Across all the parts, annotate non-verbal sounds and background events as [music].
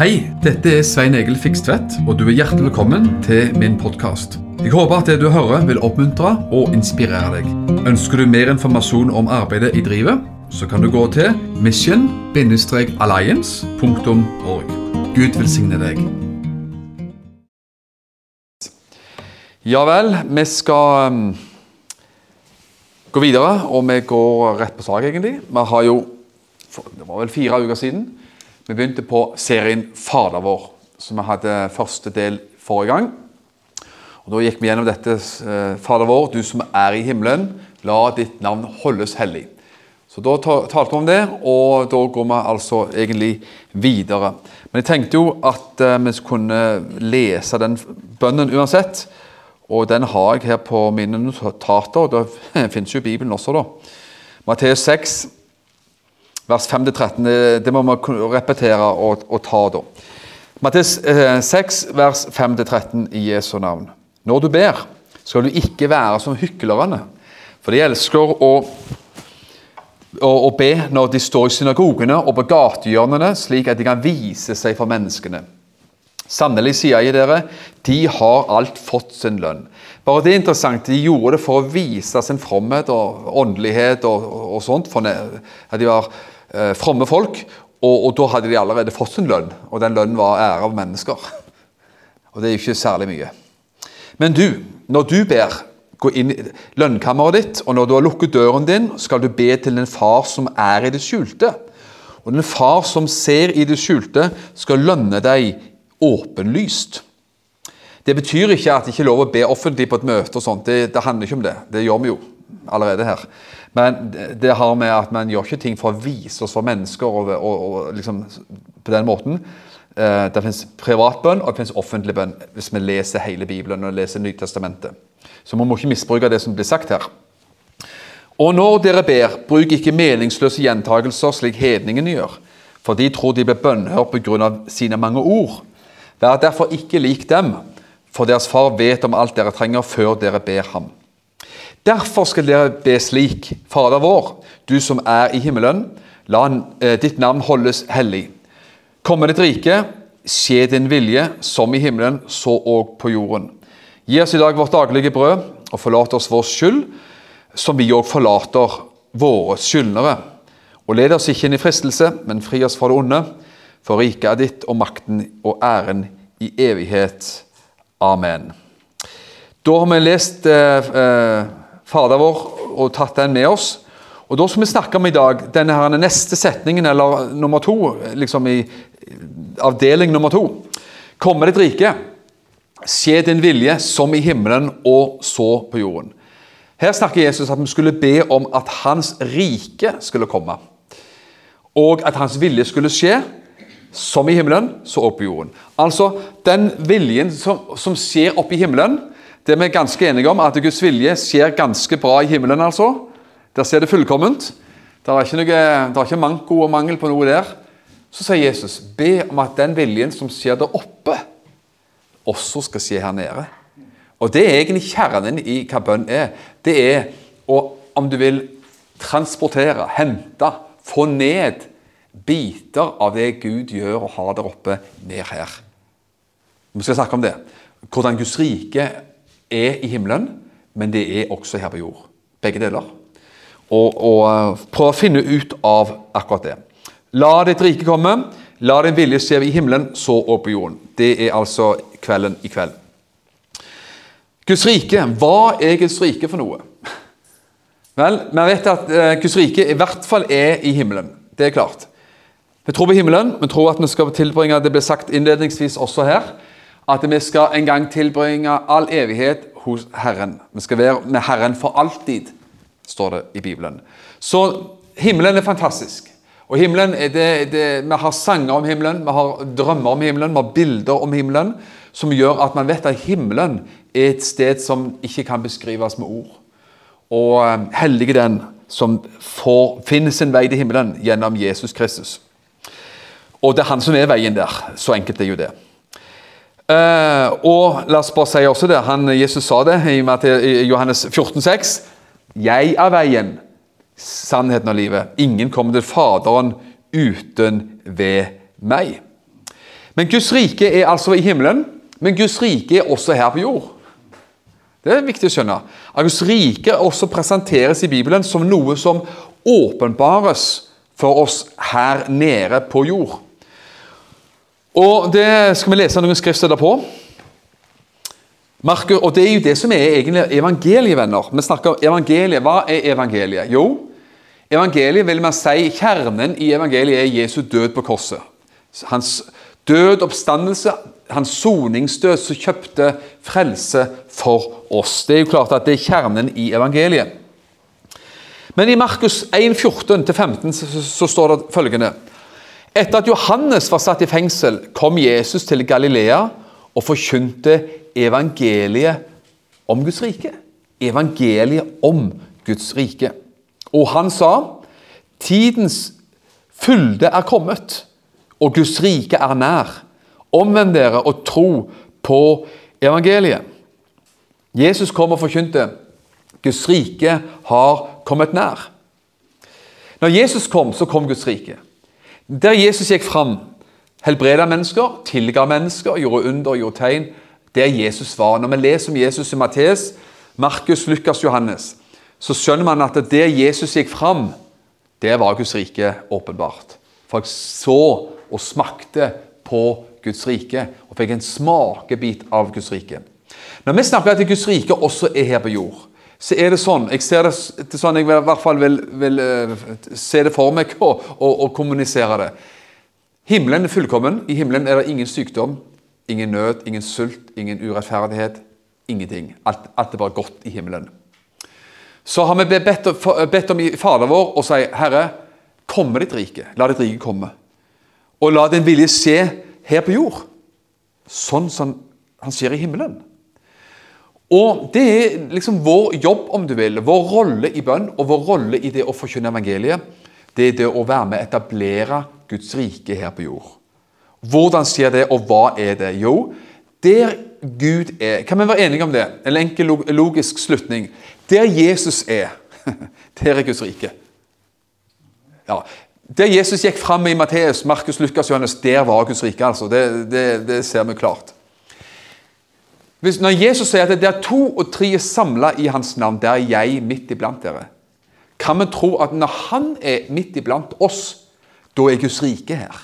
Hei, dette er Svein Egil Fikstvedt, og du er hjertelig velkommen til min podkast. Jeg håper at det du hører vil oppmuntre og inspirere deg. Ønsker du mer informasjon om arbeidet i drivet, så kan du gå til mission-alliance.org. Gud velsigne deg. Ja vel, vi skal um, gå videre, og vi går rett på sak, egentlig. Vi har jo, Det var vel fire uker siden vi begynte på serien Fader vår, som vi hadde første del forrige gang. Og Da gikk vi gjennom dette. eh, Fader vår, du som er i himmelen, la ditt navn holdes hellig. Så Da talte vi om det, og da går vi altså egentlig videre. Men jeg tenkte jo at eh, vi kunne lese den bønnen uansett. Og den har jeg her på mine notater, og det [laughs] finnes jo Bibelen også, da. Matteus 6, vers 5-13. Det, må vi repetere og, og ta, da. Matteus eh, 6, vers 5-13 i Jesu navn. Når du ber, skal du ikke være som hyklerne, for de elsker å, å, å be når de står i synagogene og på gatehjørnene, slik at de kan vise seg for menneskene. Sannelig sier jeg dere, de har alt fått sin lønn. Bare det er interessant, De gjorde det for å vise sin fromhet og åndelighet og, og sånt. For at de var eh, fromme folk, og, og da hadde de allerede fått sin lønn. Og den lønnen var ære av mennesker. [laughs] Og det er jo ikke særlig mye. Men du, når du ber, gå inn i lønnkammeret ditt, og når du har lukket døren din, skal du be til den far som er i det skjulte. Og den far som ser i det skjulte, skal lønne deg åpenlyst. Det betyr ikke at det ikke er lov å be offentlig på et møte. og sånt. Det, det handler ikke om det. Det gjør vi jo allerede her. Men det, har med at man gjør ikke ting for å vise oss for mennesker og, og, og liksom på den måten. Eh, det finnes privatbønn og det finnes offentlig bønn hvis vi leser hele Bibelen og leser Nytestamentet. Så man må ikke misbruke det som blir sagt her. Og når dere ber, bruk ikke meningsløse gjentagelser slik hedningene gjør, for de tror de blir bønnhørt pga. sine mange ord. Vær derfor ikke lik dem, for deres far vet om alt dere trenger før dere ber ham. Derfor skal dere be slik, Fader vår, du som er i himmelen, la eh, ditt navn holdes hellig. Komme ditt rike, skje din vilje, som i himmelen, så og på jorden. Gi oss i dag vårt daglige brød, og forlat oss vår skyld, som vi òg forlater våre skyldnere. Og led oss ikke inn i fristelse, men fri oss fra det onde. For riket er ditt, og makten og æren i evighet. Amen. Da har vi lest eh, eh, Fader vår og tatt den med oss. Og Da skal vi snakke om i dag denne her neste setningen, eller nummer to, liksom i avdeling nummer to. Komme ditt rike. Skje din vilje, som i himmelen og så på jorden. Her snakker Jesus at vi skulle be om at hans rike skulle komme. Og at hans vilje skulle skje, som i himmelen, så opp på jorden. Altså, den viljen som, som skjer oppe i himmelen, det vi er ganske enige om, at Guds vilje skjer ganske bra i himmelen, altså. Der ser det fullkomment. Det er ikke, noe, ikke manko og mangel på noe der. Så sier Jesus, be om at den viljen som skjer der oppe, også skal skje her nede. Og det er egentlig kjernen i hva bønn er. Det er å, om du vil, transportere, hente, få ned biter av det Gud gjør og har der oppe, ned her. Vi skal snakke om det. Hvordan Guds rike er i himmelen, men det er også her på jord. Begge deler. Og, og prøv å finne ut av akkurat det. La ditt rike komme, la din vilje skje i himmelen, så og på jorden. Det er altså kvelden i kveld. Guds rike, hva er Guds rike for noe? Vel, vi vet at uh, Guds rike i hvert fall er i himmelen. Det er klart. Vi tror på himmelen, vi tror at vi skal tilbringe Det ble sagt innledningsvis også her at vi skal en gang tilbringe all evighet hos Herren. Vi skal være med Herren for alltid, står det i Bibelen. Så himmelen er fantastisk. Og himmelen det, det, Vi har sanger om himmelen, vi har drømmer om himmelen, vi har bilder om himmelen, som gjør at man vet at himmelen er et sted som ikke kan beskrives med ord. Og um, er den som får, finner sin vei til himmelen gjennom Jesus Kristus. Og det er han som er veien der. Så enkelt er jo det. Eh, og la oss bare si også det, han, Jesus sa det i, i Johannes 14, 14,6. Jeg er veien, sannheten og livet. Ingen kommer til Faderen uten ved meg. Men Guds rike er altså i himmelen, men Guds rike er også her på jord. Det er viktig å skjønne. At Guds rike også presenteres i Bibelen som noe som åpenbares for oss her nede på jord. Og Det skal vi lese noen skriftsteder på. Marker, og Det er jo det som er egentlig evangeliet, venner. Vi snakker evangeliet. Hva er evangeliet? Jo, evangeliet vil man si, kjernen i evangeliet er Jesu død på korset. Hans død, oppstandelse, hans soningsdød som kjøpte frelse for oss. Det er jo klart at det er kjernen i evangeliet. Men i Markus 1, 14-15 så, så står det følgende Etter at Johannes var satt i fengsel, kom Jesus til Galilea og forkynte evangeliet om Guds rike. Evangeliet om Guds rike. Og han sa tidens fylde er kommet, og Guds rike er nær. Omvend dere og tro på evangeliet. Jesus kom og forkynte Guds rike har kommet nær. Når Jesus kom, så kom Guds rike. Der Jesus gikk fram, helbreda mennesker, tilga mennesker, gjorde under, gjorde tegn. Der Jesus var. Når vi leser om Jesus i Mattes, Markus, Lukas, Johannes, så skjønner man at der Jesus gikk fram, der var Guds rike åpenbart. Folk så og smakte på Guds rike og fikk en smakebit av Guds rike. Når vi snakker at Guds rike også er her på jord, så er det sånn Jeg ser det, sånn jeg i hvert fall vil, vil uh, se det for meg og, og, og, kommunisere det. Himmelen er fullkommen. I himmelen er det ingen sykdom, ingen nød, ingen sult, ingen urettferdighet. Ingenting. Alt, alt er bare godt i himmelen. Så har vi bedt, bedt om i Fader vår og sier, Herre, komme ditt rike. La ditt rike komme. Og la din vilje skje her på jord, sånn som han skjer i himmelen. Og Det er liksom vår jobb, om du vil, vår rolle i bønn og vår rolle i det å forkynne evangeliet. Det er det å være med å etablere Guds rike her på jord. Hvordan skjer det, og hva er det? Jo, der Gud er Kan vi være enige om det? En enkel logisk slutning. Der Jesus er, [laughs] der er Guds rike. Ja, Der Jesus gikk fram i Matteus, Markus, Lukas, Johannes, der var Guds rike. altså. Det, det, det ser vi klart. Hvis, når Jesus sier at det er to og tre samla i hans navn, der er jeg midt iblant dere, kan vi tro at når han er midt iblant oss, da er Guds rike her.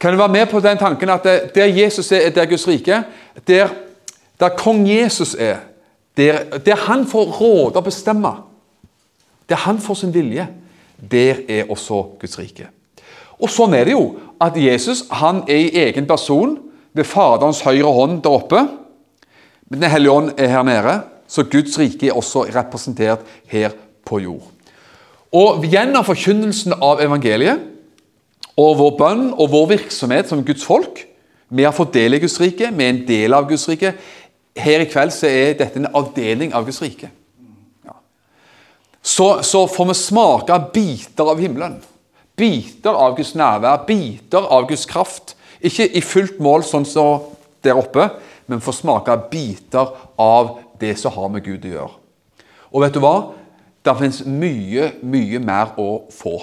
Kan du være med på den tanken at der Jesus er, der Guds rike, der, der kong Jesus er, der, der han får råde og bestemme, der han får sin vilje, der er også Guds rike. Og Sånn er det jo at Jesus han er i egen person ved Faderens høyre hånd der oppe. Men Den hellige ånd er her nede, så Guds rike er også representert her på jord. Og Gjennom forkynnelsen av evangeliet og vår bønn og vår virksomhet som Guds folk Vi har fått del i Guds rike, vi er en del av Guds rike. Her i kveld så er dette en avdeling av Guds rike. Ja. Så, så får vi smake biter av himmelen. Biter av Guds nærvær, biter av Guds kraft ikke i fullt mål sånn som der oppe, men få smake biter av det som har med Gud å gjøre. Og vet du hva? Det fins mye, mye mer å få.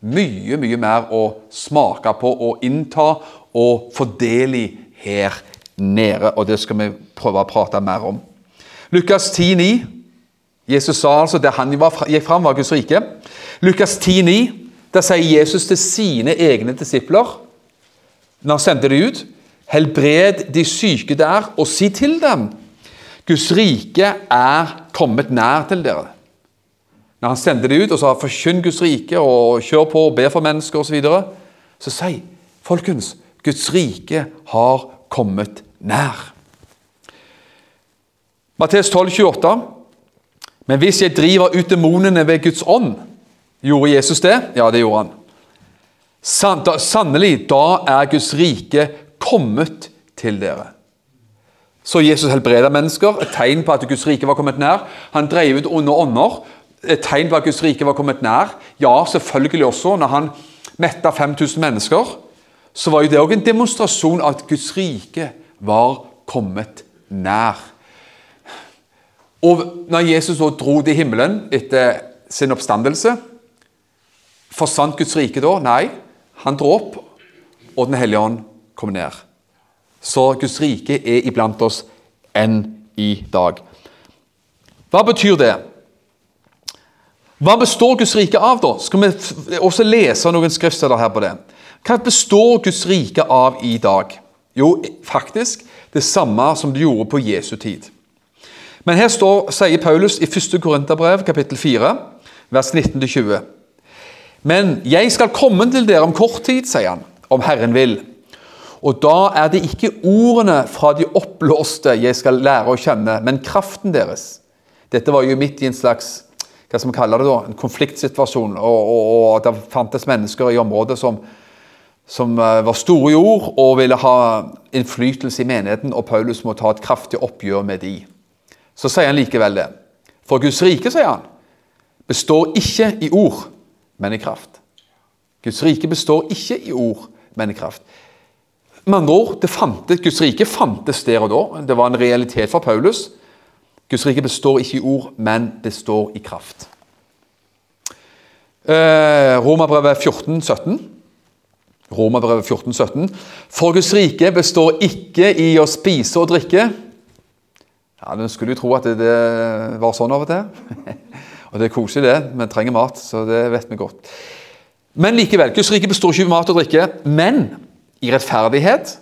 Mye, mye mer å smake på og innta og få del i her nede. Og det skal vi prøve å prate mer om. Lukas 10,9. Jesus sa altså der han gikk fram, var Guds rike. Lukas 10,9. Der sier Jesus til sine egne disipler når han sendte de ut. Helbred de syke der, og si til dem Guds rike er kommet nær til dere. Når han sendte de ut og sa 'forkynn Guds rike' og 'kjør på og be for mennesker' osv., så, videre, så si folkens, Guds rike har kommet nær. Mattes 12, 28. Men hvis jeg driver ut demonene ved Guds ånd Gjorde Jesus det? Ja, det gjorde han. Sannelig, da er Guds rike kommet til dere. Så Jesus helbreda mennesker, et tegn på at Guds rike var kommet nær. Han drev ut onde ånder, et tegn på at Guds rike var kommet nær. Ja, selvfølgelig også når han metta 5000 mennesker. Så var jo det òg en demonstrasjon av at Guds rike var kommet nær. Og når Jesus så dro til himmelen etter sin oppstandelse, forsvant Guds rike da? Nei. Han dro opp, og Den hellige ånd kommer ned. Så Guds rike er iblant oss enn i dag. Hva betyr det? Hva består Guds rike av, da? Skal vi også lese noen skriftsteder her på det? Hva består Guds rike av i dag? Jo, faktisk det samme som det gjorde på Jesu tid. Men her står, sier Paulus i 1. Korinterbrev, kapittel 4, vers 19-20. Men jeg skal komme til dere om kort tid, sier han, om Herren vil. Og da er det ikke ordene fra de oppblåste jeg skal lære å kjenne, men kraften deres. Dette var jo midt i en slags hva skal man kalle det da, en konfliktsituasjon, og, og, og det fantes mennesker i området som, som eh, var store i ord og ville ha innflytelse i menigheten, og Paulus må ta et kraftig oppgjør med de. Så sier han likevel det. For Guds rike, sier han, består ikke i ord, men i kraft. Guds rike består ikke i ord, men i kraft. Med andre ord, det fantes, Guds rike fantes der og da. Det var en realitet for Paulus. Guds rike består ikke i ord, men består i kraft. Eh, Romerbrevet 14, 17. Romerbrevet 14, 17. For Guds rike består ikke i å spise og drikke. Ja, Du skulle jo tro at det, det var sånn av og til. [laughs] og det er koselig, det. Vi trenger mat, så det vet vi godt. Men likevel, Guds rike består ikke i mat og drikke, men i rettferdighet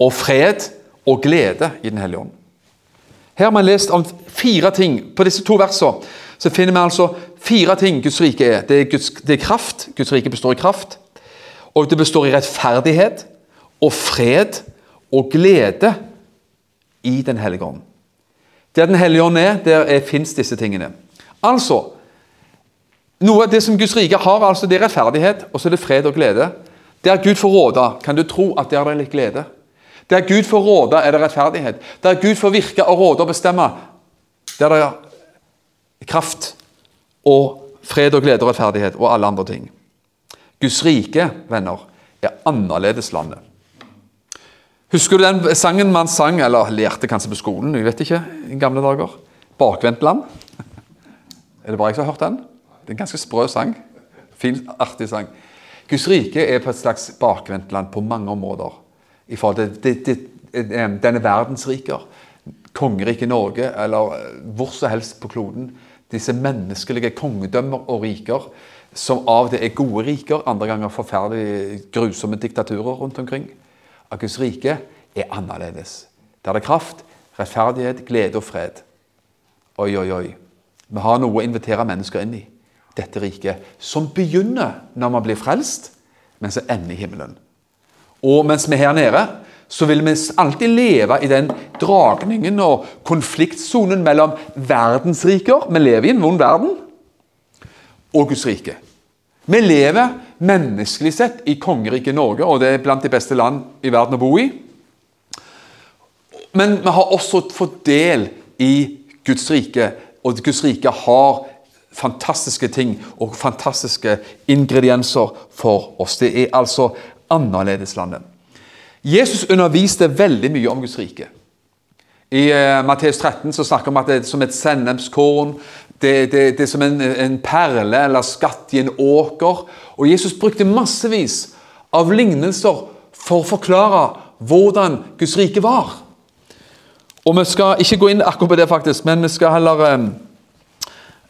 og fred og glede i Den hellige ånd. Her har vi lest om fire ting. På disse to versene så finner vi altså fire ting Guds rike er. Det er, Guds, det er kraft. Guds rike består i kraft. Og det består i rettferdighet og fred og glede i Den hellige ånd. Der Den hellige ånd er, der er, fins disse tingene. Altså Noe av det som Guds rike har, altså det er rettferdighet og så er det fred og glede. Der Gud får råde, kan du tro at der er det litt glede. Der Gud får råde, er det rettferdighet. Der Gud får virke og råde og bestemme, der det er kraft og fred og glede og rettferdighet og alle andre ting. Guds rike, venner, er annerledeslandet. Husker du den sangen man sang, eller lærte kanskje på skolen, jeg vet ikke, i gamle dager? 'Bakvendtland'? Er det bare jeg som har hørt den? Det er en ganske sprø sang. Fin, artig sang. Guds rike er på et slags bakvendtland på mange områder i forhold til det, det, det, denne verdensriker, kongeriket Norge eller eh, hvor som helst på kloden. Disse menneskelige kongedømmer og riker som av til er gode riker, andre ganger forferdelig grusomme diktaturer rundt omkring. At Guds rike er annerledes. Der det er kraft, rettferdighet, glede og fred. Oi, oi, oi. Vi har noe å invitere mennesker inn i. Dette riket, som begynner når man blir frelst, men som ender i himmelen. Og mens vi er her nede, så vil vi alltid leve i den dragningen og konfliktsonen mellom verdensriker Vi lever i en vond verden. Og Guds rike. Vi lever menneskelig sett i kongeriket Norge, og det er blant de beste land i verden å bo i. Men vi har også fått del i Guds rike, og Guds rike har fantastiske ting og fantastiske ingredienser for oss. Det er altså annerledeslandet. Jesus underviste veldig mye om Guds rike. I uh, Matteus 13 så snakker vi om at det er som et sennepskorn. Det, det, det, er som en, en, perle eller skatt i en åker. Og Jesus brukte massevis av lignelser for å forklare hvordan Guds rike var. Og Vi skal ikke gå inn akkurat på det, faktisk, men vi skal heller um,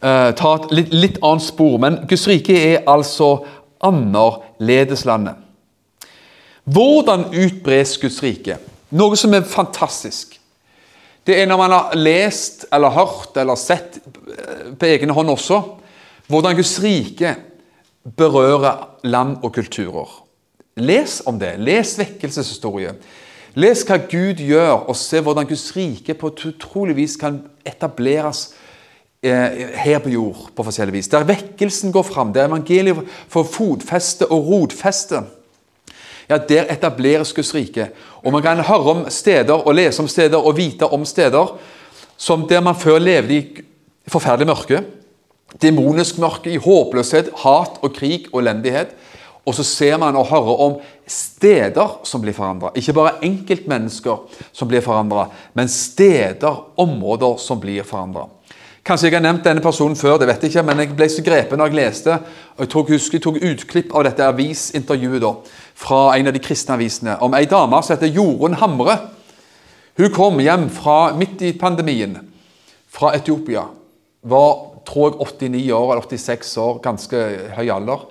uh, ta et litt, litt annet spor. Men Guds rike er altså annerledeslandet. Hvordan utbres Guds rike? Noe som er fantastisk. Det er når man har lest eller hørt eller sett eh, på egen hånd også, hvordan Guds rike berører land og kulturer. Les om det. Les vekkelseshistorie. Les hva Gud gjør, og se hvordan Guds rike på et utrolig vis kan etableres eh, her på jord. på forskjellig vis. Der vekkelsen går fram, der evangeliet får fotfeste og rotfeste ja, der etableres Guds rike. Og Man kan høre om steder og lese om steder og vite om steder som der man før levde i forferdelig mørke. Demonisk mørke, i håpløshet, hat og krig og elendighet. Og så ser man og hører om steder som blir forandra. Ikke bare enkeltmennesker som blir forandra, men steder, områder som blir forandra. Kanskje jeg har nevnt denne personen før, det vet jeg ikke, men jeg ble så grepen da jeg leste. og Jeg tok, husker, jeg tok utklipp av dette avisintervjuet da, fra en av de kristne avisene om ei dame som heter Jorunn Hamre. Hun kom hjem fra, midt i pandemien fra Etiopia. Var tror jeg 89 år eller 86 år, ganske høy alder.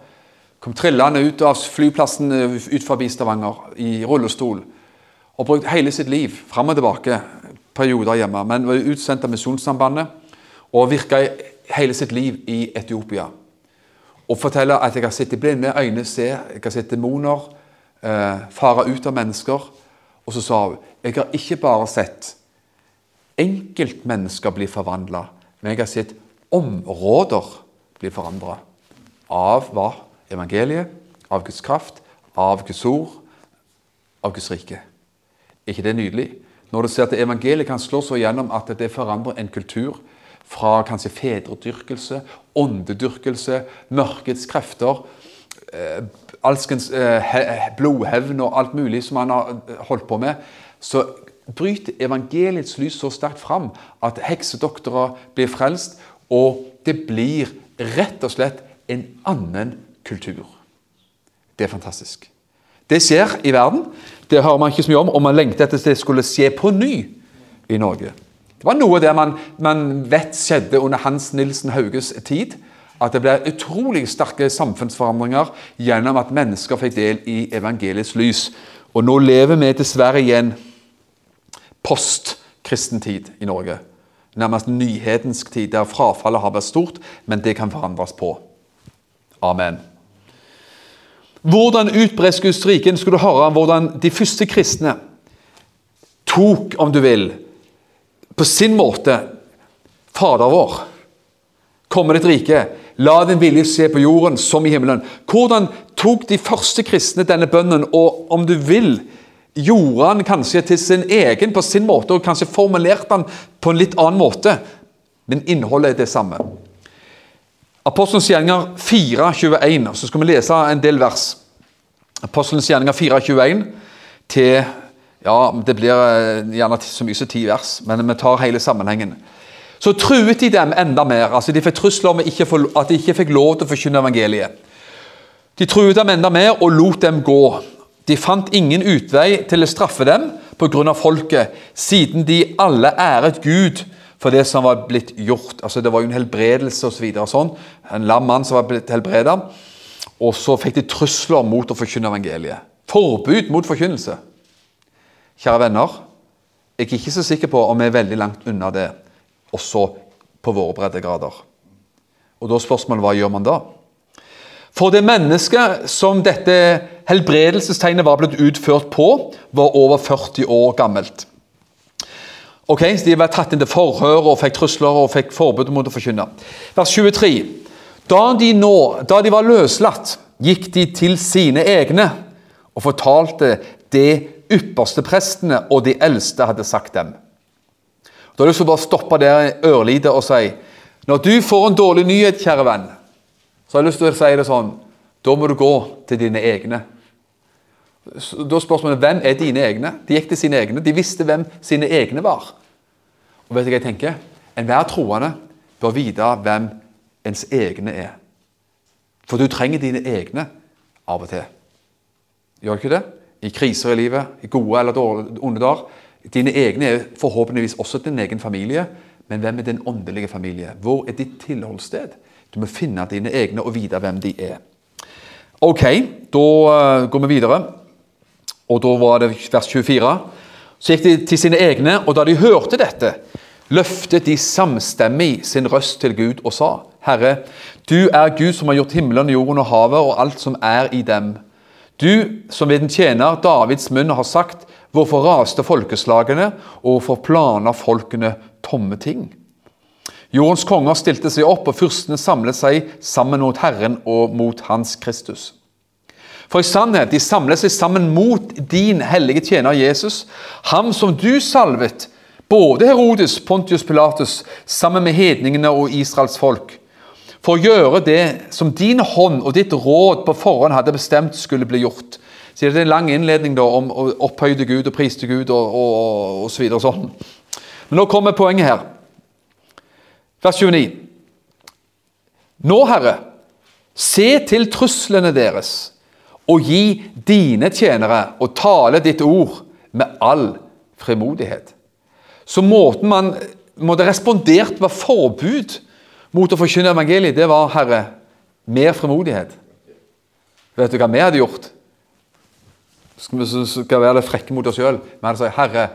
Kom trillende ut av flyplassen ut forbi Stavanger i rullestol. Og brukt hele sitt liv fram og tilbake, perioder hjemme. Men var utsendt av Misjonssambandet og virka hele sitt liv i Etiopia. Og forteller at jeg har sett i blinde øyne se, jeg har sett demoner eh, fare ut av mennesker. Og så sa hun jeg har ikke bare sett enkeltmennesker bli forvandla, men jeg har sett områder bli forandra. Av hva? Evangeliet, av Guds kraft, av Guds ord, av Guds rike. Er ikke det nydelig? Når du ser at evangeliet kan slå så gjennom at det forandrer en kultur fra kanskje fedredyrkelse, åndedyrkelse, mørkets krefter, eh, alskens eh, blodhevn og alt mulig som han har eh, holdt på med, så bryter evangeliets lys så sterkt fram at heksedoktorer blir frelst, og det blir rett og slett en annen kultur. Det er fantastisk. Det skjer i verden. Det hører man ikke så mye om, og man lengter etter at det skulle skje på ny i Norge. Det var noe der man, man vet skjedde under Hans Nilsen Hauges tid. At det ble utrolig sterke samfunnsforandringer gjennom at mennesker fikk del i evangeliets lys. Og nå lever vi dessverre i en postkristen tid i Norge. Nærmest nyhetensk tid, der frafallet har vært stort, men det kan forandres på. Amen. Hvordan utbres Guds rike? Skal du høre hvordan de første kristne tok, om du vil, på sin måte Fader vår. komme ditt rike. La din vilje se på jorden som i himmelen. Hvordan tok de første kristne denne bønnen, og om du vil, gjorde han kanskje til sin egen på sin måte, og kanskje formulerte han på en litt annen måte, men innholdet er det samme. Apostelens gjerninger 4.21, så skal vi lese en del vers. Apostelens gjerninger 4.21 til ja, Det blir eh, gjerne så mye som ti vers, men vi tar hele sammenhengen. Så truet de dem enda mer. altså De fikk trusler om at de ikke fikk lov til å forkynne evangeliet. De truet dem enda mer og lot dem gå. De fant ingen utvei til å straffe dem pga. folket, siden de alle æret Gud for det som var blitt gjort. Altså Det var jo en helbredelse osv. Så sånn. En lam mann som var blitt helbreda. Og så fikk de trusler mot å forkynne evangeliet. Forbud mot forkynnelse. Kjære venner, jeg er ikke så sikker på om vi er veldig langt unna det, også på våre breddegrader. Og da er spørsmålet hva gjør man da? For det mennesket som dette helbredelsestegnet var blitt utført på, var over 40 år gammelt. Ok, så De var tatt inn til forhør og fikk trusler og fikk forbud mot å forkynne. Vers 23. Da de, nå, da de var løslatt, gikk de til sine egne og fortalte det ypperste prestene og de eldste hadde sagt dem. Da har jeg lyst til å bare stoppe der ørlite og si når du får en dårlig nyhet, kjære venn, så har jeg lyst til å si det sånn Da må du gå til dine egne. Da spørsmålet hvem er dine egne? De gikk til sine egne. De visste hvem sine egne var. Og vet du hva jeg tenker? Enhver troende bør vite hvem ens egne er. For du trenger dine egne av og til. Gjør du ikke det? i kriser i livet, i gode eller dårlige, onde dager. Dine egne er forhåpentligvis også din egen familie, men hvem er din åndelige familie? Hvor er ditt tilholdssted? Du må finne dine egne og vite hvem de er. Ok, da uh, går vi videre. Og da var det vers 24. Så gikk de til sine egne, og da de hørte dette, løftet de samstemmig sin røst til Gud og sa, Herre, du er Gud som har gjort himmelen, jorden og havet og alt som er i dem. Du som ved den tjener Davids munn har sagt, hvorfor raste folkeslagene, og hvorfor planer folkene tomme ting? Jordens konger stilte seg opp, og fyrstene samlet seg sammen mot Herren og mot Hans Kristus. For i sannhet, de samlet seg sammen mot din hellige tjener Jesus, ham som du salvet, både Herodes, Pontius Pilatus, sammen med hedningene og Israels folk for å gjøre det som din hånd og ditt råd på forhånd hadde bestemt skulle bli gjort. Så det er en lang innledning da, om opphøyde Gud og priste Gud og, og, og, så videre. Sånn. Men nå kommer poenget her. Vers 29. Nå, Herre, se til truslene deres, og gi dine tjenere å tale ditt ord med all frimodighet. Så måten man måtte respondert med forbud mot å forkynne evangeliet, det var, Herre, mer frimodighet. Vet du hva vi hadde gjort? Skal vi skal være det frekke mot oss sjøl? Vi hadde sagt, Herre,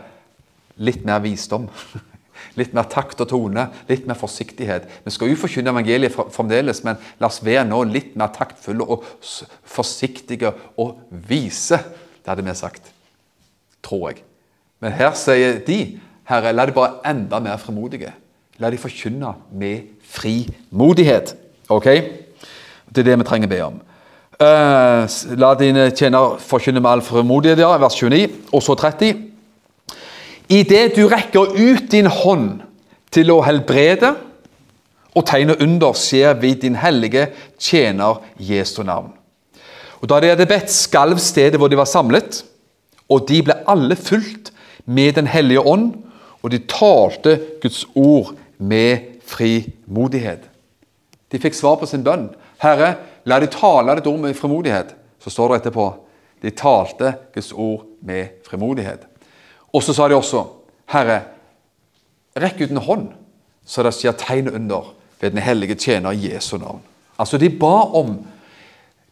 litt mer visdom. [laughs] Litt mer takt og tone, litt mer forsiktighet. Vi skal jo forkynne evangeliet fremdeles, men la oss være nå litt mer taktfulle og forsiktige og vise. Det hadde vi sagt. Tror jeg. Men her sier de Herre, la de bare enda mer frimodige. La de forkynne med frimodighet. Ok? Det er det vi trenger å be om. Uh, la dine tjenere forkynne med all frimodighet, ja, vers 29. Og så 30. Idet du rekker ut din hånd til å helbrede og tegne under, skjer vi din hellige tjener Jesu navn. Og Da de hadde bedt, skalv stedet hvor de var samlet, og de ble alle fulgt med Den hellige ånd, og de talte Guds ord med frimodighet. De fikk svar på sin bønn. Herre, la de tale ditt ord med frimodighet. Så står det etterpå de talte Guds ord med frimodighet. Og så sa de også, Herre, rekk ut en hånd, så det skjer tegn under ved den hellige tjener Jesu navn. Altså, de ba om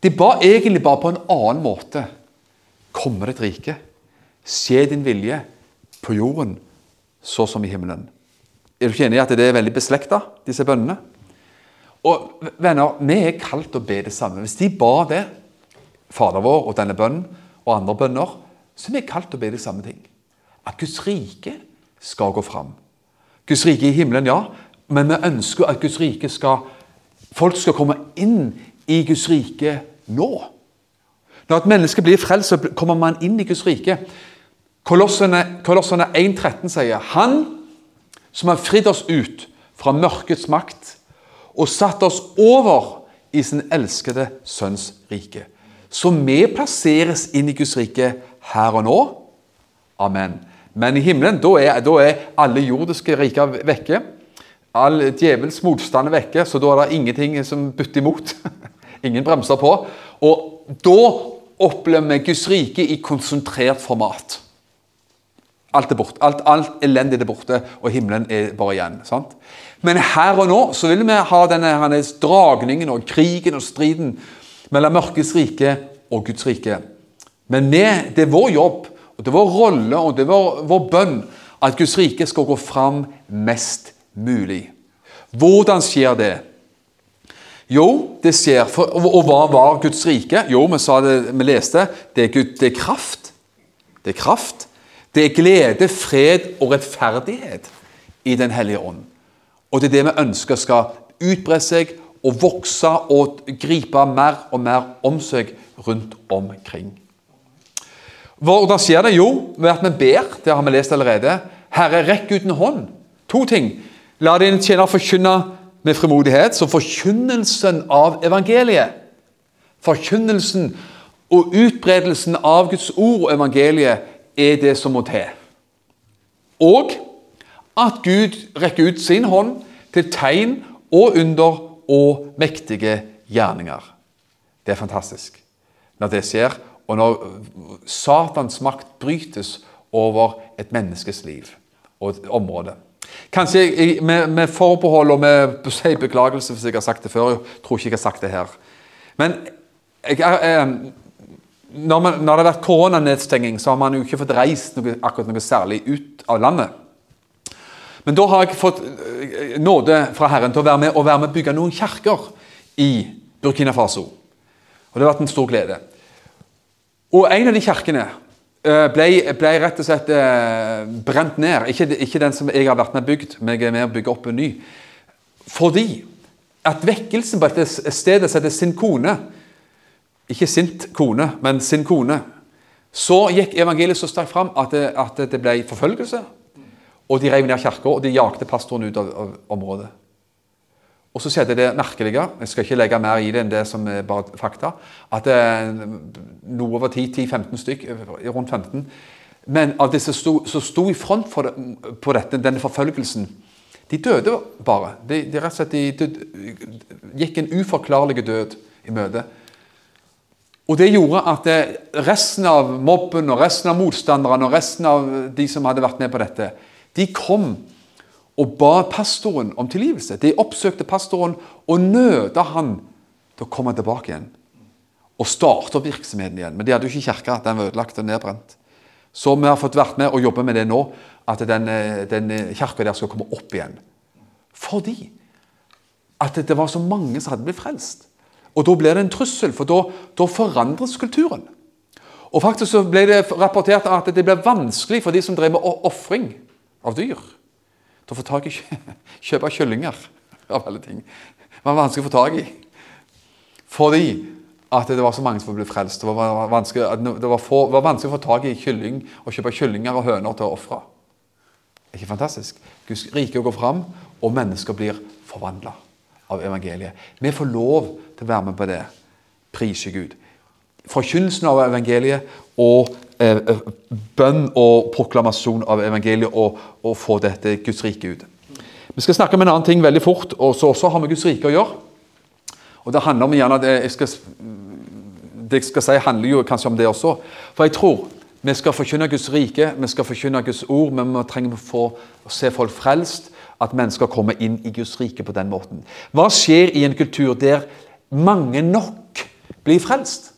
De ba egentlig bare på en annen måte. Komme ditt rike? Se din vilje på jorden så som i himmelen. Er du ikke enig i at det er veldig beslekta, disse bønnene? Og venner, Vi er kalt å be det samme. Hvis de ba det, Fader vår og denne bønnen og andre bønner, så er vi kalt å be de samme ting at Guds rike skal gå fram. Guds rike i himmelen, ja, men vi ønsker at Guds rike skal Folk skal komme inn i Guds rike nå. Når et menneske blir frelst, kommer man inn i Guds rike. Kolossene, Kolossene 1,13 sier Han som har fridd oss ut fra mørkets makt og satt oss over i sin elskede sønns rike. Så vi plasseres inn i Guds rike her og nå. Amen. Men i himmelen da er, da er alle jordiske riker vekke. All djevels motstand er vekke, så da er det ingenting som butter imot. [laughs] Ingen bremser på. Og da opplever vi Guds rike i konsentrert format. Alt er borte. Alt, alt elendig er borte, og himmelen er bare igjen. sant? Men her og nå så vil vi ha denne, dragningen og krigen og striden mellom mørkets rike og Guds rike. Men vi, det er vår jobb og Det er vår rolle og det er vår, vår bønn at Guds rike skal gå fram mest mulig. Hvordan skjer det? Jo, det skjer for, Og hva var Guds rike? Jo, vi, det, vi leste det er, Gud, det er kraft. Det er kraft. Det er glede, fred og rettferdighet i Den hellige ånd. Og det er det vi ønsker skal utbre seg og vokse og gripe mer og mer om seg rundt omkring. Hvordan skjer det? Jo, ved at vi ber. Det har vi lest allerede. Herre, rekk ut en hånd. To ting. La din tjener forkynne med frimodighet. Så forkynnelsen av evangeliet, forkynnelsen og utbredelsen av Guds ord og evangeliet, er det som må til. Og at Gud rekker ut sin hånd til tegn og under og mektige gjerninger. Det er fantastisk når det skjer, og når Satans makt brytes over et menneskes liv og et område. Kanskje med, med forbehold og med si beklagelse hvis jeg har sagt det før. Jeg tror ikke jeg har sagt det her. Men jeg, jeg, når, man, når, det har vært koronanedstenging, så har man jo ikke fått reist noe, akkurat noe særlig ut av landet. Men da har jeg fått eh, nåde fra Herren til å være med og være med bygge noen kirker i Burkina Faso. Og Det har vært en stor glede. Og en av de kirkene eh, ble, ble rett og slett eh, brent ned. Ikke, ikke, den som jeg har vært med bygd, men jeg er med å bygge opp en ny. Fordi at vekkelsen på dette stedet som Sin kone Ikke sint kone, men Sin kone. Så gikk evangeliet så sterkt fram at det, at det ble forfølgelse. Og de rev ned kirka, og de jagde pastoren ut av, av området. Og så skjedde det merkelige, jeg skal ikke legge mer i det enn det som er bare fakta, at eh, noe over 10-15 stykk, eh, rundt 15, men av disse som sto i front det, på dette, denne forfølgelsen, De døde bare. De, de rett og slett de, de, gikk en uforklarlig død i møte. Og det gjorde at resten av mobben og resten av motstanderne og resten av de som hadde vært med på dette, de kom og ba pastoren om tilgivelse. De oppsøkte pastoren og nøda han til å komme tilbake igjen. Og starte opp virksomheten igjen. Men de hadde jo ikke kirke. Den var ødelagt og nedbrent. Så vi har fått vært med og jobbe med det nå, at den, den kirka der skal komme opp igjen. Fordi at det var så mange som hadde blitt frelst. Og da blir det en trussel, for da, da forandres kulturen. Og faktisk så ble det rapportert at det ble vanskelig for de som drev med ofring av dyr, til å få tak i [laughs] kjøpe kyllinger, av alle ting. Det var vanskelig å få tak i. Fordi at det var så mange som ble frelst. Det var vanskelig, det var få, det var vanskelig å få tak i kylling og kjøpe kyllinger og høner til å ofre. Ikke fantastisk? Guds rike går fram, og mennesker blir forvandla av evangeliet. Vi får lov til å være med på det. Prise Gud. Forkynnelsen av evangeliet og eh, eh, bønn og proklamasjon av evangeliet og, og få dette Guds rike ut. Vi skal snakke om en annen ting veldig fort, og så også har vi Guds rike å gjøre. Og Det handler om gjerne det jeg skal, det jeg skal si, handler jo kanskje om det også. For jeg tror vi skal forkynne Guds rike, vi skal forkynne Guds ord, men vi trenger å få se folk frelst at mennesker kommer inn i Guds rike på den måten. Hva skjer i en kultur der mange nok blir frelst?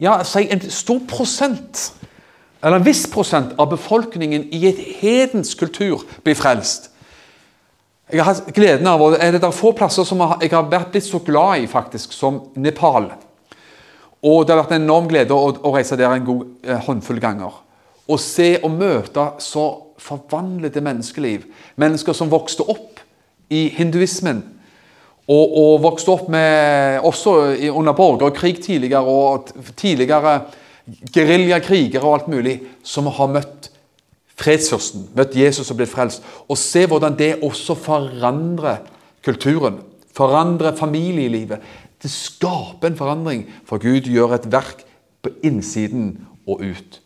Ja, si en stor prosent, eller en viss prosent av befolkningen i et hedensk kultur blir frelst. Jeg har hatt gleden av, og Det er få plasser som jeg har vært blitt så glad i faktisk, som Nepal. Og Det har vært en enorm glede å, reise der en god eh, håndfull ganger. Å se og møte så forvandlede menneskeliv. Mennesker som vokste opp i hinduismen. Og, og vokste opp med, også under borgerkrig tidligere, og tidligere geriljakrigere og alt mulig, som har møtt fredsfyrsten, møtt Jesus og blitt frelst. Og se hvordan det også forandrer kulturen. Forandrer familielivet. Det skaper en forandring, for Gud gjør et verk på innsiden og ut.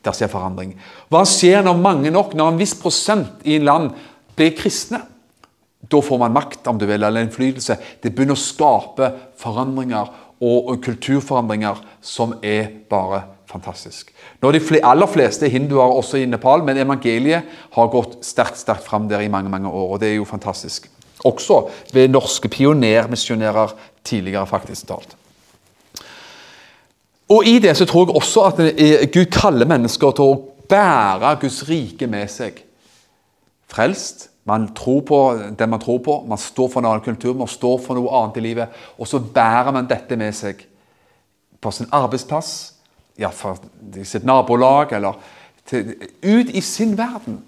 Der skjer forandring. Hva skjer når mange nok, når en viss prosent i en land blir kristne? Da får man makt, om du vil, eller innflytelse. Det begynner å skape forandringer og, kulturforandringer som er bare fantastisk. Nå er De aller fleste hinduer også i Nepal, men evangeliet har gått sterkt sterkt fram der i mange mange år. og Det er jo fantastisk. Også ved norske pionermisjonærer tidligere, faktisk talt. Og I det så tror jeg også at Gud kaller mennesker til å bære Guds rike med seg. Frelst. Man tror på det man tror på, man står for en annen kultur, man står for noe annet i livet. Og så bærer man dette med seg på sin arbeidsplass, ja, for sitt nabolag, eller til, ut i sin verden.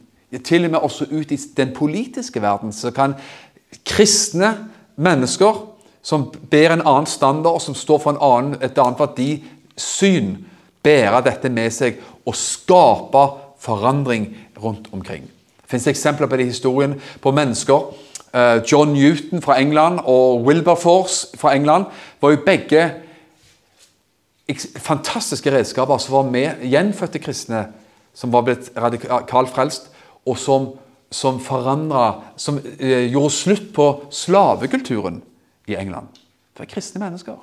Til og med også ut i den politiske verden. Så kan kristne mennesker som ber en annen standard, og som står for annen, et annet verdi, syn bære dette med seg og skape forandring rundt omkring. Finnes eksempler på det i historien på mennesker. Eh, John Newton fra England og Wilberforce fra England var jo begge fantastiske redskaper som var med gjenfødte kristne som var blitt radikalt frelst, og som, som forandra Som eh, gjorde slutt på slavekulturen i England. Det var kristne mennesker.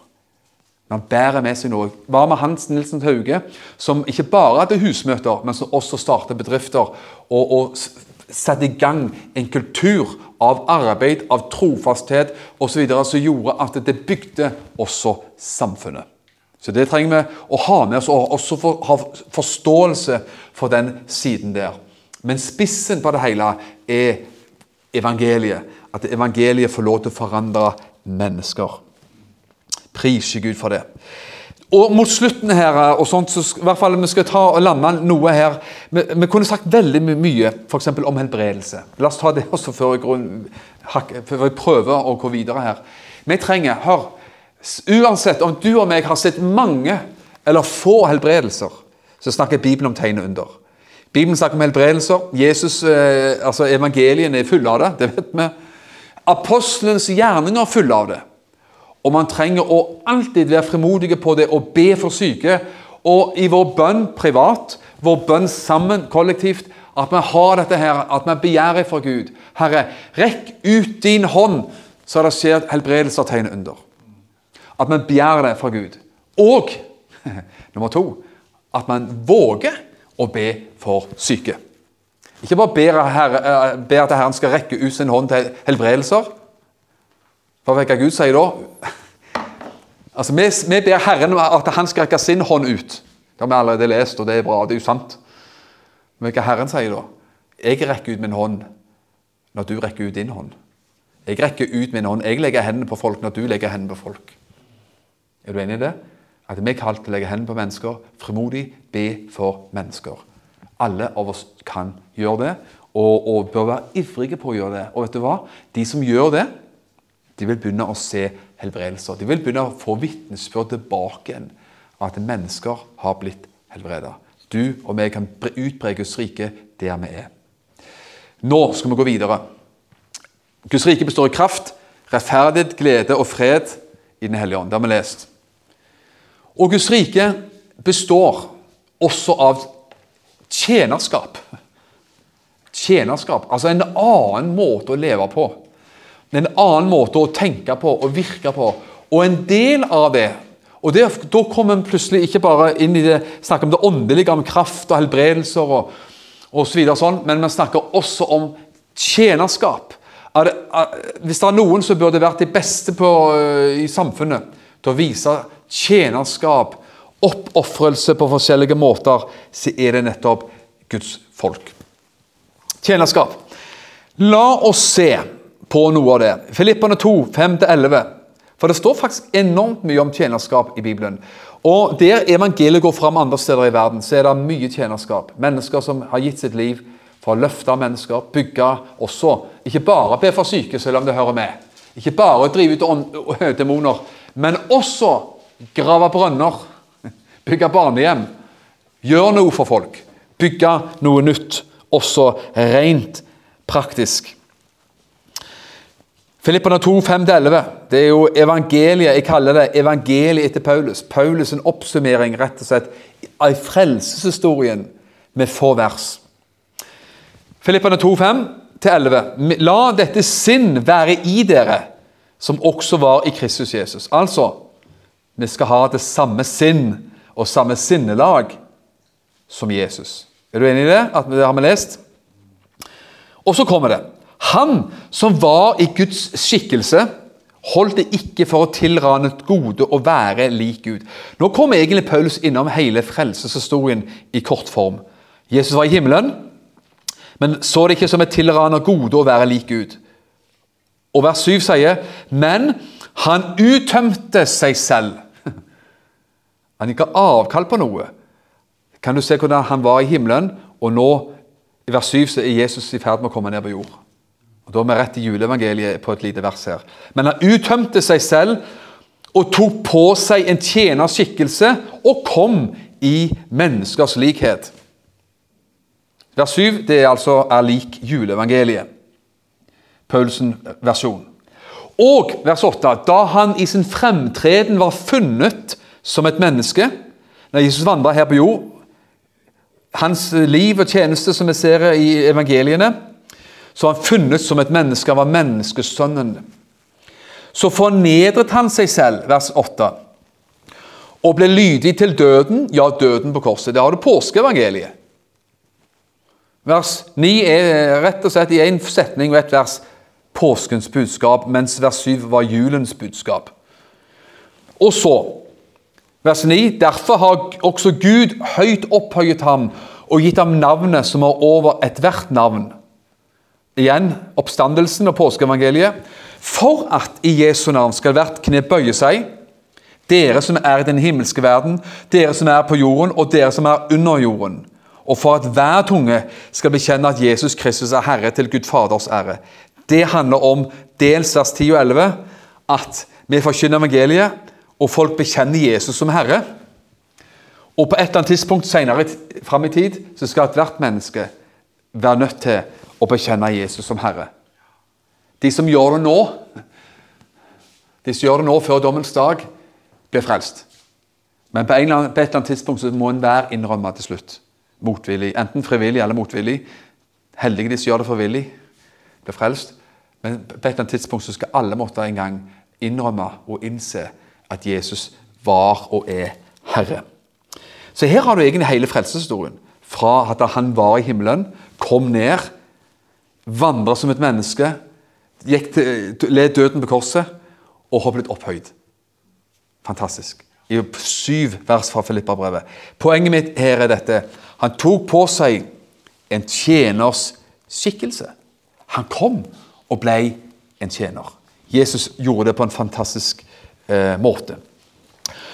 Man bærer med seg noe. Hva med Hans Nilsen Hauge, som ikke bare hadde husmøter, men som også startet bedrifter og, og satte i gang en kultur av arbeid, av trofasthet osv. som gjorde at det bygde også samfunnet. Så Det trenger vi å ha med oss, og også for, ha forståelse for den siden der. Men spissen på det hele er evangeliet. At evangeliet får lov til å forandre mennesker. Priser Gud for det. Og mot slutten her, og sånt, så i hvert fall vi skal ta og lande noe her Vi, vi kunne sagt veldig mye f.eks. om helbredelse. La oss ta det også før jeg, før jeg prøver å gå videre her. Vi trenger, hør, Uansett om du og meg har sett mange eller få helbredelser, så snakker Bibelen om tegn og under. Bibelen snakker om helbredelser. Jesus, eh, altså Evangeliene er fulle av det. det vet vi. Apostelens gjerninger er fulle av det. Og man trenger å alltid være frimodige på det og be for syke. Og i vår bønn privat, vår bønn sammen kollektivt, At vi har dette her, at vi begjærer fra Gud. Herre, rekk ut din hånd, så det skjer helbredelser, tegn under. At vi begjærer det fra Gud. Og [laughs] nummer to at man våger å be for syke. Ikke bare ber, herre, eh, ber at Herren skal rekke ut sin hånd til helbredelser. For hva Gud sier da? Altså, vi, vi, ber Herren at han skal rekke sin hånd ut. Det har vi allerede lest, og det er bra. Det er jo sant. Men hva Herren sier da? Jeg rekker ut min hånd når du rekker ut din hånd. Jeg rekker ut min hånd. Jeg legger hendene på folk når du legger hendene på folk. Er du enig i det? At vi er kalt til å legge hendene på mennesker, frimodig be for mennesker. Alle av oss kan gjøre det, og, og, bør være ivrige på å gjøre det. Og vet du hva? De som gjør det, de vil begynne å se helbredelser. De vil begynne å få vitnesbyrd tilbake igjen at mennesker har blitt helbreda. Du og vi kan utbre Guds rike der vi er. Nå skal vi gå videre. Guds rike består i kraft, rettferdighet, glede og fred i Den hellige ånd. Det har vi lest. Og Guds rike består også av tjenerskap. Tjenerskap, altså en annen måte å leve på. En annen måte å tenke på og virke på. Og en del av det og det, Da kommer en plutselig ikke bare inn i det, snakker om det åndelige, om kraft og helbredelser og, og så videre, sånn, men vi snakker også om tjenerskap. Det, hvis det er noen som burde vært de beste på, i samfunnet til å vise tjenerskap, oppofrelse på forskjellige måter, så er det nettopp Guds folk. Tjenerskap. La oss se på noe av det. Filippene 2, 5-11. For det står faktisk enormt mye om tjenerskap i Bibelen. Og Der evangeliet går fram andre steder i verden, så er det mye tjenerskap. Mennesker som har gitt sitt liv for å løfte mennesker, bygge også. Ikke bare be for syke, selv om det hører med. Ikke bare drive ut demoner, men også grave brønner, [laughs] bygge barnehjem. Gjøre noe for folk. Bygge noe nytt, også rent praktisk. Filipperne 2, 5-11. Det er jo evangeliet. Jeg kaller det evangeliet etter Paulus. Paulus' en oppsummering rett og slett av frelseshistorien med få vers. Filipperne 2, 5-11. La dette sinn være i dere, som også var i Kristus Jesus. Altså, vi skal ha det samme sinn og samme sinnelag som Jesus. Er du enig i det? At det har vi lest? Og så kommer det. Han som var i Guds skikkelse, holdt det ikke for å tilrane et gode å være lik Gud. Nå kommer egentlig Paulus innom hele frelseshistorien i kort form. Jesus var i himmelen, men så det ikke som et tilrane gode å være lik Gud. Og vers 7 sier Men han uttømte seg selv. [laughs] Han gikk avkall på noe. Kan du se hvordan han var i himmelen, og nå i vers 7 så er Jesus i ferd med å komme ned på jord. Og Da er vi rett i juleevangeliet på et lite vers her. Men han uttømte seg selv og tok på seg en tjenerskikkelse og kom i menneskers likhet. Vers 7 det er altså er lik juleevangeliet. Paulsen versjon. Og vers 8 da han i sin fremtreden var funnet som et menneske Når Jesus vandra her på jord Hans liv og tjeneste, som vi ser i evangeliene, så han funnet som et menneske. Var menneskesønnen. Så fornedret han seg selv, vers 8, og ble lydig til døden, ja, døden på korset. Det har du påskeevangeliet. Vers 9 er rett og slett i én setning og ett vers påskens budskap, mens vers 7 var julens budskap. Og så, vers 9.: Derfor har også Gud høyt opphøyet ham og gitt ham navnet som er over ethvert navn Igjen oppstandelsen og påskeevangeliet. For at i Jesu navn skal hvert kne bøye seg, dere som er i den himmelske verden, dere som er på jorden, og dere som er under jorden. Og for at hver tunge skal bekjenne at Jesus Kristus er Herre til Gud Faders ære. Det handler om dels vers 10 og 11, at vi forkynner evangeliet, og folk bekjenner Jesus som Herre. Og på et eller annet tidspunkt senere fram i tid så skal ethvert menneske være nødt til og bekjenne Jesus som Herre. De som gjør det nå, de som gjør det nå før dommens dag, blir frelst. Men på, annen, på et eller annet tidspunkt så må enhver innrømme til slutt. motvillig. Enten frivillig eller motvillig. Heldige de som gjør det frivillig, blir frelst. Men på et eller annet tidspunkt så skal alle måtte en gang innrømme og innse at Jesus var og er Herre. Så her har du egentlig hele frelseshistorien. Fra at han var i himmelen, kom ned, vandra som et menneske, gikk til, led døden på korset og har blitt opphøyd. Fantastisk. I syv vers fra Filippa-brevet. Poenget mitt her er dette. Han tok på seg en tjeners skikkelse. Han kom og ble en tjener. Jesus gjorde det på en fantastisk eh, måte.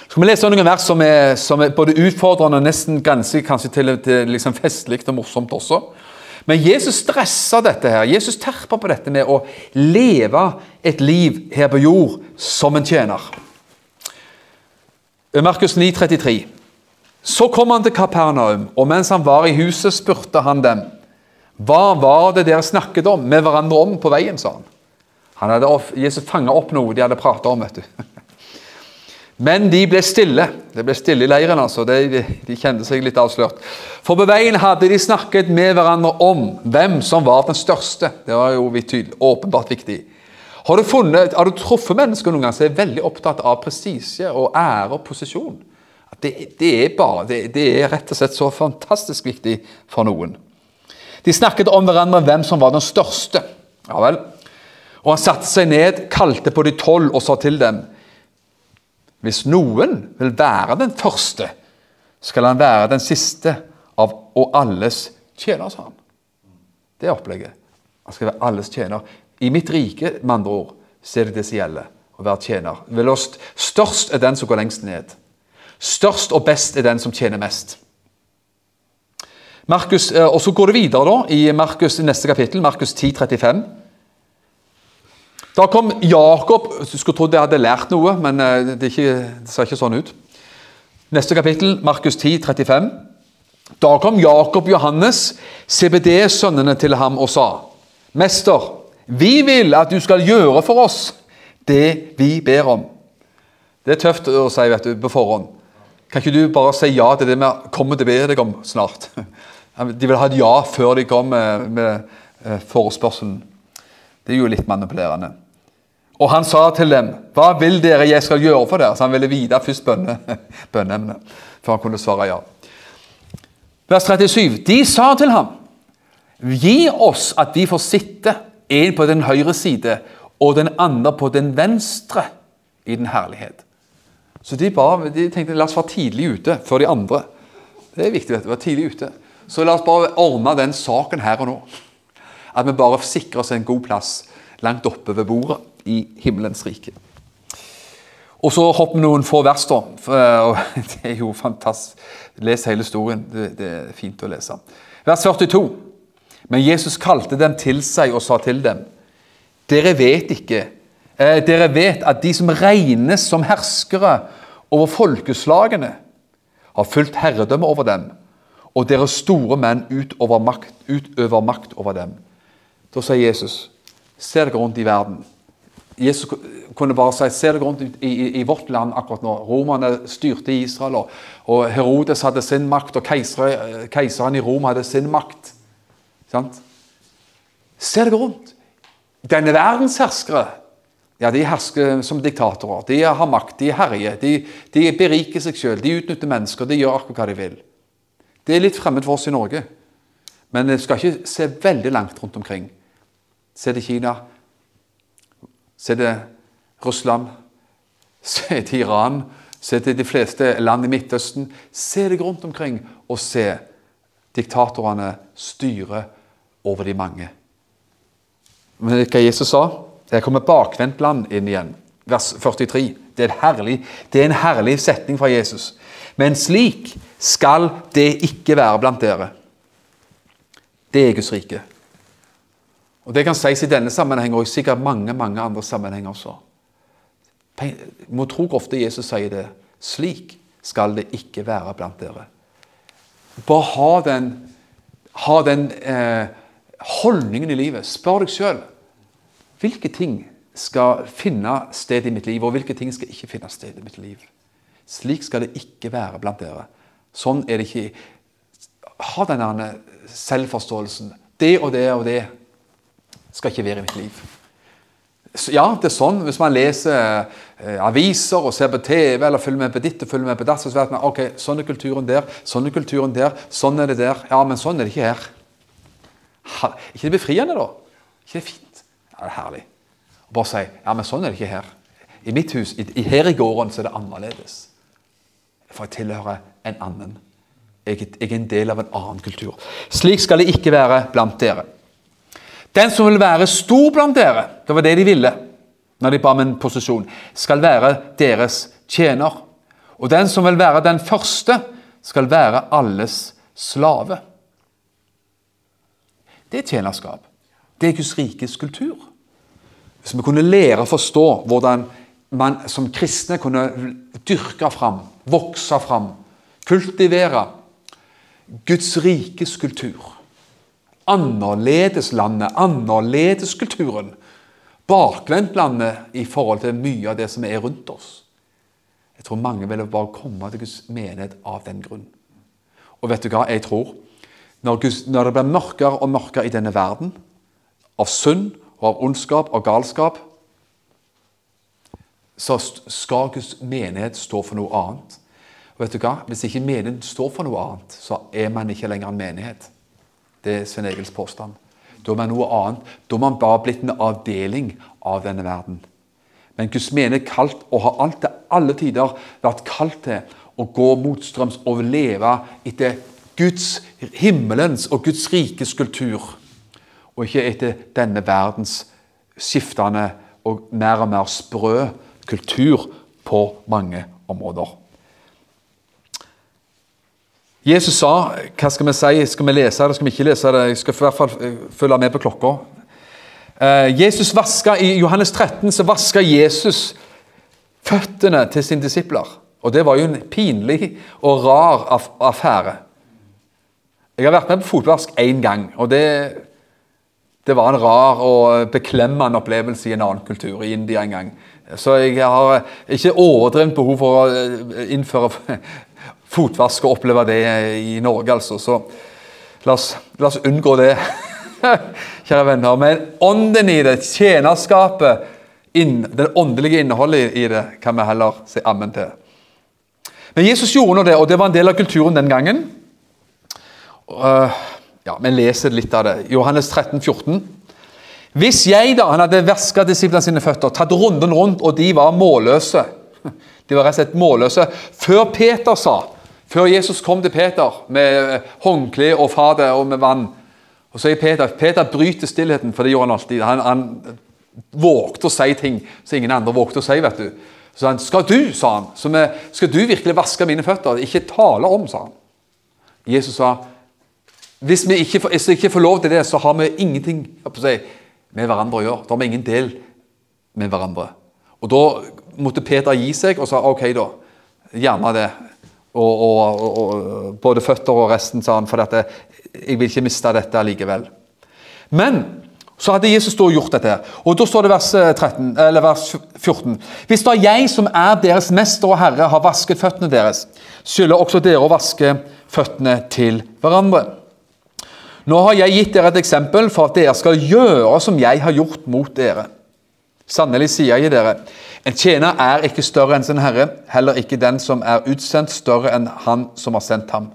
Skal vi lese noen vers som er, som er både utfordrende og nesten ganske kanskje til, til liksom festlig og morsomt også. Men Jesus stressa dette her. Jesus terpa på dette med å leve et liv her på jord som en tjener. Markus 9, 33. Så kom han til Kapernaum, og mens han var i huset, spurte han dem. Hva var det dere snakket om med hverandre om på veien, sa han. han hadde, Jesus fanga opp noe de hadde prata om. vet du. Men de ble stille. Det ble stille i leiren. altså. De, de, kjente seg litt avslørt. For på veien hadde de snakket med hverandre om hvem som var den største. Det var jo åpenbart viktig. Har du, funnet, har du truffet mennesker noen gang som er veldig opptatt av prestisje og ære og posisjon? Det, det, er bare, det, det, er rett og slett så fantastisk viktig for noen. De snakket om hverandre hvem som var den største. Ja vel. Og han satte seg ned, kalte på de tolv og sa til dem hvis noen vil være den første, skal han være den siste av og alles tjener, sa han. Det er opplegget. Han skal være alles tjener. I mitt rike, med andre ord, så er det det som gjelder. Å være tjener. Størst er den som går lengst ned. Størst og best er den som tjener mest. Markus, eh, og Så går det videre da, i Markus neste kapittel, Markus 10, 35. Da kom Jakob Du skulle trodd jeg hadde lært noe, men eh, det, ikke, det, ser ikke sånn ut. Neste kapittel, Markus 10, 35. Da kom Jakob Johannes, CBD-sønnene til ham, og sa:" Mester, vi vil at du skal gjøre for oss det vi ber om. Det er tøft å si vet du, på forhånd. Kan ikke du bare si ja til det vi kommer til å be deg om snart? [laughs] De vil ha et ja før de kommer med, med eh, forespørselen. Det er jo litt manipulerende. Og han sa til dem, 'Hva vil dere jeg skal gjøre for dere?' Så han ville vite først bønne, [laughs] bønneemnet før han kunne svare ja. Vers 37. De sa til ham, 'Gi oss at vi får sitte, en på den høyre side og den andre på den venstre, i den herlighet.' Så de, bare, de tenkte la oss være tidlig ute før de andre. Det er viktig å være tidlig ute. Så la oss bare ordne den saken her og nå. At vi bare sikrer oss en god plass langt oppe ved bordet i himmelens rike. Og så hopper vi noen få vers, da. [laughs] Det er jo fantastisk. Les hele historien. Det, er fint å lese. Vers 42. Men Jesus kalte dem til seg og sa til dem.: Dere vet ikke eh, Dere vet at de som regnes som herskere over folkeslagene, har fulgt herredømme over dem, og deres store menn utøver makt, utøver makt over dem. Da sier Jesus, se dere rundt i verden. Jesus kunne bare si se deg rundt i, i, i, vårt land akkurat nå. Romerne styrte i Israel, og, Herodes hadde sin makt, og keiseren, keiseren i Rom hadde sin makt. Sant? Se deg rundt. Denne verdens herskere ja, de hersker som diktatorer. De har makt, de herjer, de, de beriker seg selv, de utnytter mennesker, de gjør akkurat hva de vil. Det er litt fremmed for oss i Norge, men vi skal ikke se veldig langt rundt omkring. Se til Kina, Se det Russland, se til Iran, se til de fleste land i Midtøsten. Se deg rundt omkring og se diktatorene styre over de mange. Men hva Jesus sa? jeg kommer bakvendt land inn igjen. Vers 43. Det er, herlig, det er en herlig setning fra Jesus. Men slik skal det ikke være blant dere. Det er Guds rike. Og Det kan sies i denne sammenheng og sikkert mange mange andre sammenhenger også. Må tro ofte Jesus sier det. Slik skal det ikke være blant dere. Bare ha den, ha den eh, holdningen i livet. Spør deg sjøl hvilke ting skal finne sted i mitt liv, og hvilke ting skal ikke finne sted i mitt liv. Slik skal det ikke være blant dere. Sånn er det ikke. ha denne selvforståelsen. Det og det og det skal ikke være i mitt liv. Ja, det er sånn. Hvis man leser eh, aviser og ser på TV eller følger med på ditt og følger med på datt, så vet man ok, sånn er kulturen der, sånn er kulturen der, sånn er det der. Ja, men sånn er det ikke her. Ikke det befriende, da? ikke det fint? Ja, det er herlig. Og bare si ja, men sånn er det ikke her. I mitt hus, i, her i gården, så er det annerledes. For jeg tilhører en annen. Jeg, jeg er en del av en annen kultur. Slik skal det ikke være blant dere. Den som vil være stor blant dere, det var det de ville når de ba om en posisjon, skal være deres tjener. Og den som vil være den første, skal være alles slave. Det er tjenerskap. Det er Guds rikes kultur. Hvis vi kunne lære å forstå hvordan man som kristne kunne dyrke fram, vokse fram, kultivere Guds rikes kultur annerledeslandet, annerledeskulturen. Bakvendtlandet i forhold til mye av det som er rundt oss. Jeg tror mange vil bare komme til Guds menighet av den grunn. Og vet du hva jeg tror? Når, Guds, når det blir mørkere og mørkere i denne verden, av synd og av ondskap og galskap, så skal Guds menighet stå for noe annet. Og vet du hva? Hvis ikke menigheten står for noe annet, så er man ikke lenger en menighet. Det er Svein Egils påstand. Da er man noe annet. Da er man bare blitt en avdeling av denne verden. Men Guds mene er kalt, og har alt alle tider vært kalt til å gå motstrøms og leve etter Guds, himmelens og Guds rikes kultur. Og ikke etter denne verdens skiftende og mer og mer sprø kultur på mange områder. Jesus sa Hva skal vi si? Skal vi lese det, skal vi ikke lese det? Jeg skal i hvert fall eh, følge med på klokka. Eh, Jesus vaska, I Johannes 13 så vaska Jesus føttene til sine disipler. Og Det var jo en pinlig og rar affære. Jeg har vært med på fotvask én gang, og det, det, var en rar og beklemmende opplevelse i en annen kultur, i India en gang. Så jeg har ikke overdrevent behov for å eh, innføre fotvask og oppleve det i Norge, altså. Så la oss, la oss unngå det, [laughs] kjære venner. Men ånden i det, tjenerskapet, inn, det åndelige innholdet i det, kan vi heller si ammen til. Men Jesus gjorde nå det, og det var en del av kulturen den gangen. Ja, Vi leser litt av det. Johannes 13, 14. Hvis jeg da, han hadde vaska disiplene sine føtter, tatt runden rundt, og de var målløse [laughs] De var rett og slett målløse. Før Peter sa før Jesus kom til Peter med håndkle og fate og med vann, og så er Peter Peter bryter stillheten, for det gjorde han alltid. Han, han vågte å si ting som ingen andre vågte å si. vet du. Så han, 'Skal du', sa han, med, 'skal du virkelig vaske mine føtter?' Ikke tale om, sa han. Jesus sa, 'Hvis vi ikke, hvis vi ikke får lov til det, så har vi ingenting si, med hverandre å gjøre.' Da har vi ingen del med hverandre. Og Da måtte Peter gi seg og sa 'OK, da. Gjerne det og, og, og, både føtter og resten, sa han, for dette, jeg vil ikke miste dette likevel. Men så hadde Jesus da gjort dette. Og Da står det vers, 13, eh, vers 14. Hvis da jeg som er deres mester og herre, har vasket føttene deres, skylder også dere å vaske føttene til hverandre. Nå har jeg gitt dere et eksempel for at dere skal gjøre som jeg har gjort mot dere. Sannelig sier jeg dere, en tjener er ikke større enn sin herre, heller ikke den som er utsendt, større enn han som har sendt ham.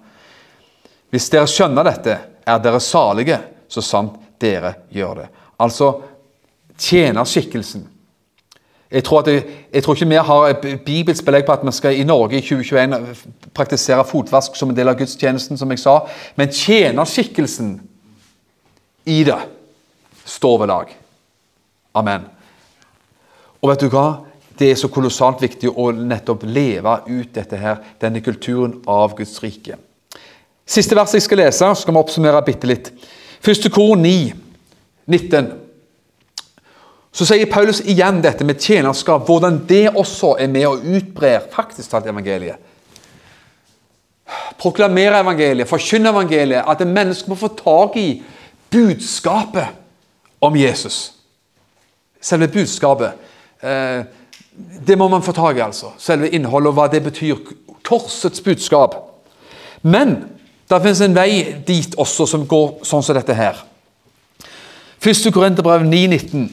Hvis dere skjønner dette, er dere salige, så sant dere gjør det. Altså tjenerskikkelsen. Jeg tror, det, jeg tror, ikke vi har et bibelsk belegg på at vi skal i Norge i 2021 praktisere fotvask som en del av gudstjenesten, som jeg sa, men tjenerskikkelsen i det står ved lag. Amen. Og vet du hva? det er så kolossalt viktig å nettopp leve ut dette her, denne kulturen av Guds rike. Siste vers jeg skal lese, så skal vi oppsummere bitte litt. Første kor 9, 19. Så sier Paulus igjen dette med tjenerskap, hvordan det også er med og utbrer faktisk talt evangeliet. Proklamere evangeliet, forkynne evangeliet, at en menneske må få tak i budskapet om Jesus. Selve budskapet. Eh, det må man få tak i, altså. Selve innholdet og hva det betyr. Korsets budskap. Men Det finnes en vei dit også som går sånn som dette her. 1. Korinterbrev 9,19.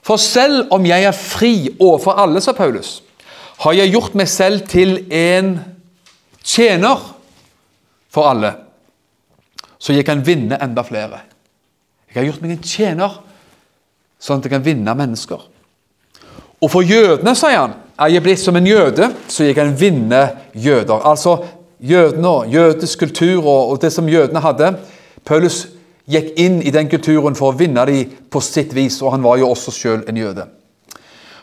For selv om jeg er fri overfor alle, sa Paulus, har jeg gjort meg selv til en tjener for alle, så jeg kan vinne enda flere. Jeg har gjort meg en tjener, sånn at jeg kan vinne mennesker. Og for jødene, sier han, er jeg blitt som en jøde, så jeg kan vinne jøder. Altså jødene, jødisk kultur og, og det som jødene hadde. Paulus gikk inn i den kulturen for å vinne dem på sitt vis, og han var jo også selv en jøde.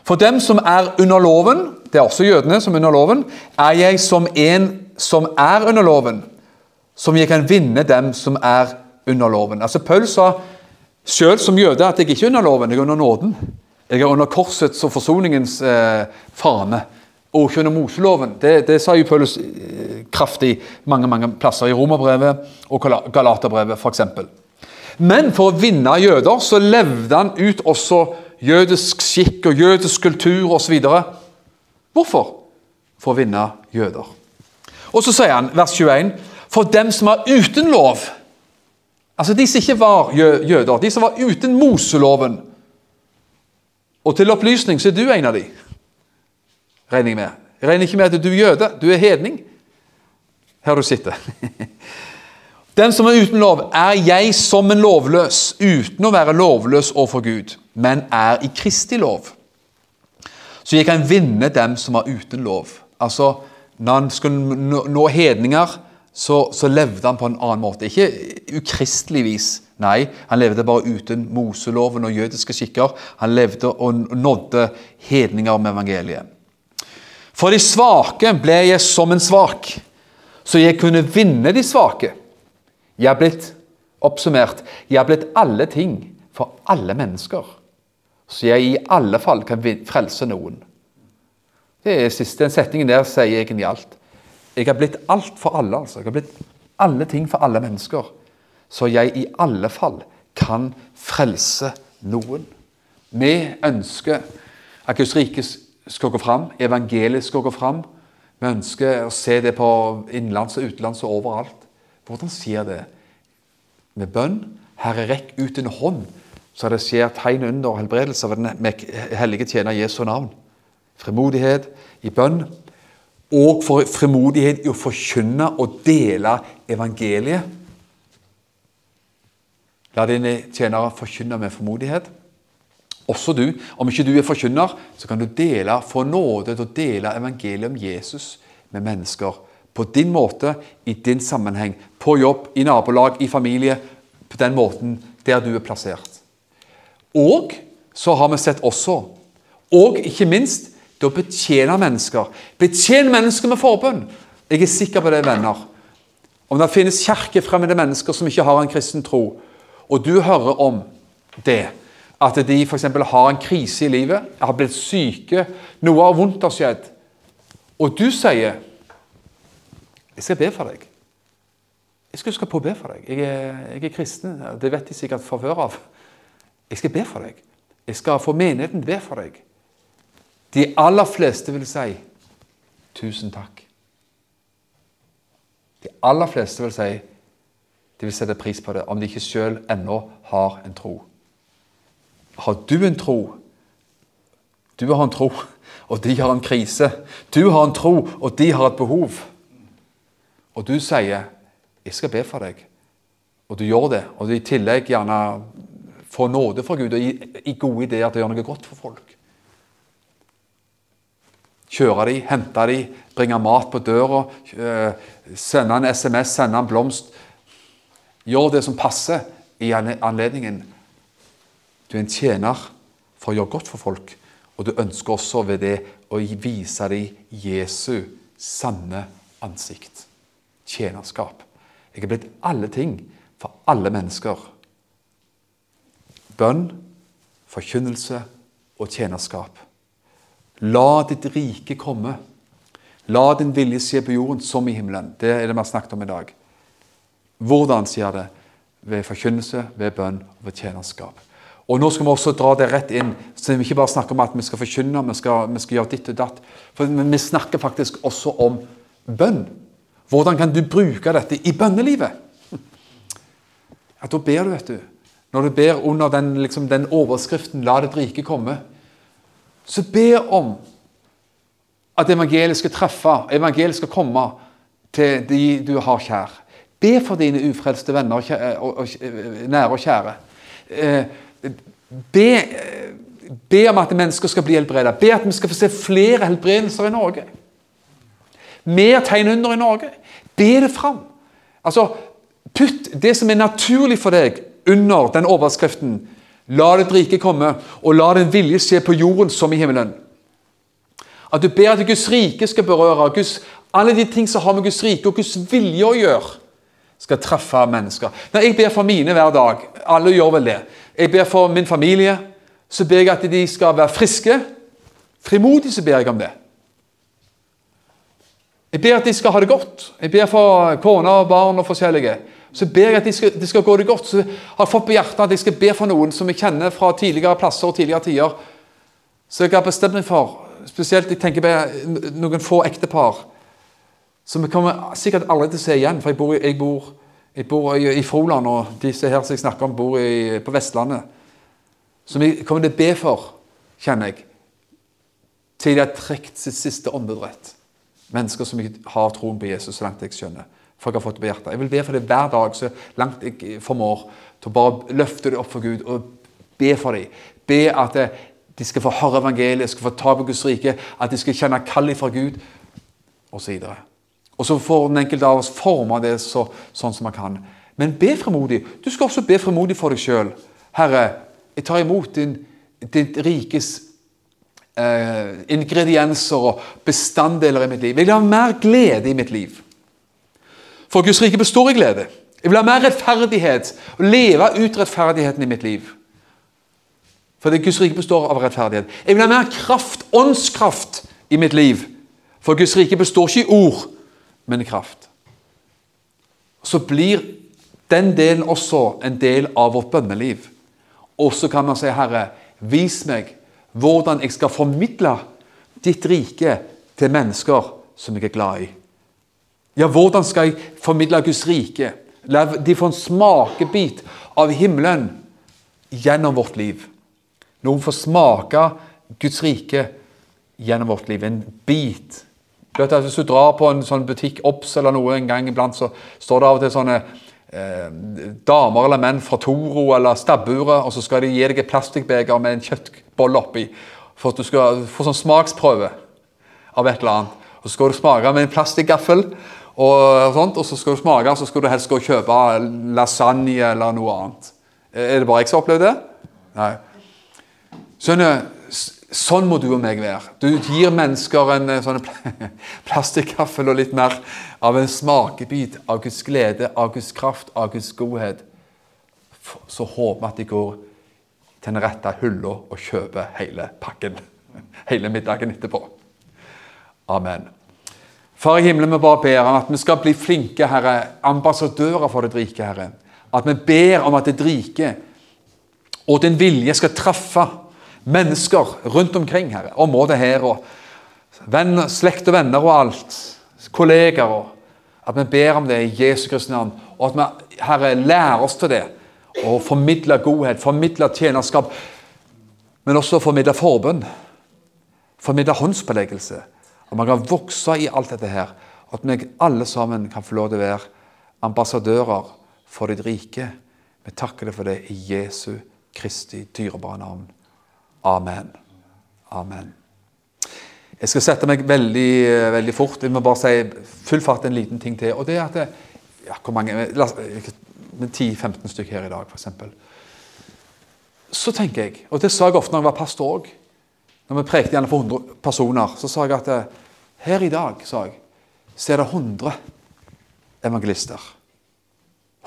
For dem som er under loven, det er også jødene som er under loven, er jeg som en som er under loven, som jeg kan vinne dem som er under loven. Altså Paul sa selv som jøde at jeg ikke er under loven, jeg er under nåden. Jeg er under korsets og forsoningens eh, fane, og ikke under Moseloven. Det, det sa jo Paulus eh, kraftig mange mange plasser, i Romerbrevet og Galaterbrevet f.eks. Men for å vinne jøder så levde han ut også jødisk skikk og jødisk kultur osv. Hvorfor? For å vinne jøder. Og så sier han, vers 21, for dem som er uten lov Altså de som ikke var jøder, de som var uten Moseloven. Og til opplysning så er du en av de, regner jeg med. Jeg regner ikke med at du er jøde, du er hedning. Her du sitter. [laughs] Den som er uten lov, er jeg som en lovløs, uten å være lovløs overfor Gud, men er i Kristi lov. Så jeg kan vinne dem som er uten lov. Altså, Når han skulle nå hedninger, så, så, levde han på en annen måte. Ikke ukristelig vis. Nei, han levde bare uten Moseloven og jødiske skikker. Han levde og nådde hedninger med evangeliet. For de svake ble jeg som en svak, så jeg kunne vinne de svake. Jeg er blitt oppsummert jeg er blitt alle ting for alle mennesker, så jeg i alle fall kan frelse noen. Det er siste, setningen der sier egentlig alt. Jeg har blitt alt for alle. altså. Jeg har blitt alle ting for alle mennesker. Så jeg i alle fall kan frelse noen. Vi ønsker at Guds rike skal gå fram, evangeliet skal gå fram. Vi ønsker å se det på innenlands og utenlands og overalt. Hvordan skjer det? Med bønn. Herre, rekk ut en hånd, så det skjer tegn under helbredelse av den hellige tjener Jesu navn. Fremodighet i bønn og for fremodighet i å forkynne og dele evangeliet. La dine tjenere forkynne med formodighet. Også du. Om ikke du er forkynner, så kan du dele, få nåde til å dele evangeliet om Jesus med mennesker. På din måte, i din sammenheng. På jobb, i nabolag, i familie. På den måten der du er plassert. Og så har vi sett også, og ikke minst, til å betjene mennesker. Betjen mennesker med forbønn. Jeg er sikker på det, venner. Om det finnes kirkefremmede mennesker som ikke har en kristen tro, og du hører om det, at de f.eks. har en krise i livet, har blitt syke, noe har vondt har skjedd, og du sier 'Jeg skal be for deg'. Jeg skal huske på å be for deg. Jeg er, jeg er kristen. Det vet de sikkert fra før av. Jeg skal be for deg. Jeg skal få menigheten be for deg. De aller fleste vil si 'tusen takk'. De aller fleste vil si de vil sette pris på det, om de ikke sjøl ennå har en tro. Har du en tro? Du har en tro, og de har en krise. Du har en tro, og de har et behov. Og du sier 'Jeg skal be for deg', og du gjør det. Og du i tillegg gjerne får nåde fra Gud og gir gode ideer til å gjøre noe godt for folk. Kjøre de, hente de, bringe mat på døra, eh, sende en SMS, sende en blomst. Gjør det som passer i anledningen. Du er en tjener for å gjøre godt for folk, og du ønsker også ved det å vise dem Jesu sanne ansikt. Tjenerskap. Jeg er blitt alle ting for alle mennesker. Bønn, forkynnelse og tjenerskap. La ditt rike komme. La din vilje skje på jorden som i himmelen. Det er det vi har snakket om i dag. Hvordan skjer det? Ved forkynnelse, ved bønn og ved tjenerskap. Og Nå skal vi også dra det rett inn, så vi ikke bare snakker om at vi skal forkynne, vi skal, vi skal gjøre ditt og datt. For Vi snakker faktisk også om bønn. Hvordan kan du bruke dette i bønnelivet? Ja, Da ber du, vet du. Når du ber under den, liksom, den overskriften 'La ditt rike komme', så be om at evangeliet skal treffe, evangeliet skal komme til de du har kjær. Be for dine ufrelste venner og nære og kjære. Eh, be, be, om at mennesker skal bli helbredet. Be at vi skal få se flere helbredelser i Norge. Mer tegn under i Norge. Be det fram. Altså, Putt det som er naturlig for deg, under den overskriften. La ditt rike komme, og la din vilje skje på jorden som i himmelen. At du ber at Guds rike skal berøre Guds, alle de ting som har med Guds rike og Guds vilje å gjøre, skal treffe mennesker. Når jeg ber for mine hver dag, alle gjør vel det Jeg ber for min familie, så ber jeg at de skal være friske. Frimodig så ber jeg om det. Jeg ber at de skal ha det godt. Jeg ber for kone og barn og forskjellige. Så ber jeg at de skal, de skal gå det godt. Så har jeg fått på hjertet at jeg skal be for noen som jeg kjenner fra tidligere plasser og tidligere tider. Så jeg har bestemt meg for, spesielt jeg tenker på noen få ektepar, som jeg kommer sikkert aldri til å se igjen. For jeg bor, jeg bor, jeg bor i, i Froland, og disse her som jeg snakker om, bor i, på Vestlandet. Som jeg kommer til å be for, kjenner jeg, til de har trukket sitt siste åndedrett. Mennesker som ikke har troen på Jesus, så langt jeg skjønner. Jeg har fått det på hjertet. Jeg vil be for det hver dag, så langt jeg formår. Til å bare løfte det opp for Gud og be for dem. Be at de skal få høre evangeliet, skal få ta på Guds rike, at de skal kjenne kallet fra Gud, osv. Og så får den enkelte av oss forme det så, sånn som man kan. Men be fremodig. Du skal også be fremodig for deg sjøl. Herre, jeg tar imot din, ditt rikes eh, ingredienser og bestanddeler i mitt liv. Jeg vil ha mer glede i mitt liv. For Guds rike består i glede. Jeg vil ha mer rettferdighet og leve ut rettferdigheten i mitt liv. For det Guds rike består av rettferdighet. Jeg vil ha mer kraft, åndskraft, i mitt liv. For Guds rike består ikke i ord, men i kraft. Så blir den delen også en del av vårt bønneliv. Og så kan man si, Herre, vis meg hvordan jeg skal formidle ditt rike til mennesker som jeg er glad i. Ja, hvordan skal jeg formidle Guds rike? La de få en smakebit av himmelen gjennom vårt liv. Noen får smake Guds rike gjennom vårt liv. En bit. Hvis du drar på en sånn butikk, Obs eller noe en gang iblant, så står det av og til sånne eh, damer eller menn fra Toro eller stabburet, og så skal de gi deg et plastikkbeger med en kjøttbolle oppi for at du skal få sånn smaksprøve av et eller annet. Og Så skal du smake med en plastikkgaffel, og, sånt, og så skal du smake, så skal du helst gå og kjøpe lasagne eller noe annet. Er det bare jeg som har opplevd det? Nei. Skjønner, sånn må du og meg være. Du gir mennesker en eh, sånn [laughs] plastikkgaffel og litt mer av en smakebit av Guds glede, av Guds kraft, av Guds godhet. Så håper vi at de går til den rette hylla og kjøper hele pakken. [laughs] Hele middagen etterpå. Amen. Far i himmelen, vi bare ber om at vi skal bli flinke, Herre, ambassadører for ditt rike, Herre. At vi ber om at ditt rike og din vilje skal treffe mennesker rundt omkring, Herre. Området her og venner, slekt og venner og alt. Kolleger. og At vi ber om det i Jesu Kristi navn. Og at vi, Herre, lærer oss til det. Og formidler godhet, formidler tjenerskap. Men også formidler forbønn. Formidler håndspåleggelse og man kan vokse i alt dette her. At vi alle sammen kan få lov til å være ambassadører for ditt rike. Vi takker deg for det i Jesu Kristi dyrebare navn. Amen. Amen. Jeg skal sette meg veldig, veldig fort. Jeg må bare si full fart en liten ting til. og det er at det, ja, Hvor mange 10-15 stykker her i dag, f.eks. Så tenker jeg, og det sa jeg ofte når jeg var pastor òg Når vi prekte gjerne for 100 personer, så sa jeg at her i dag, sa jeg, så er det 100 evangelister.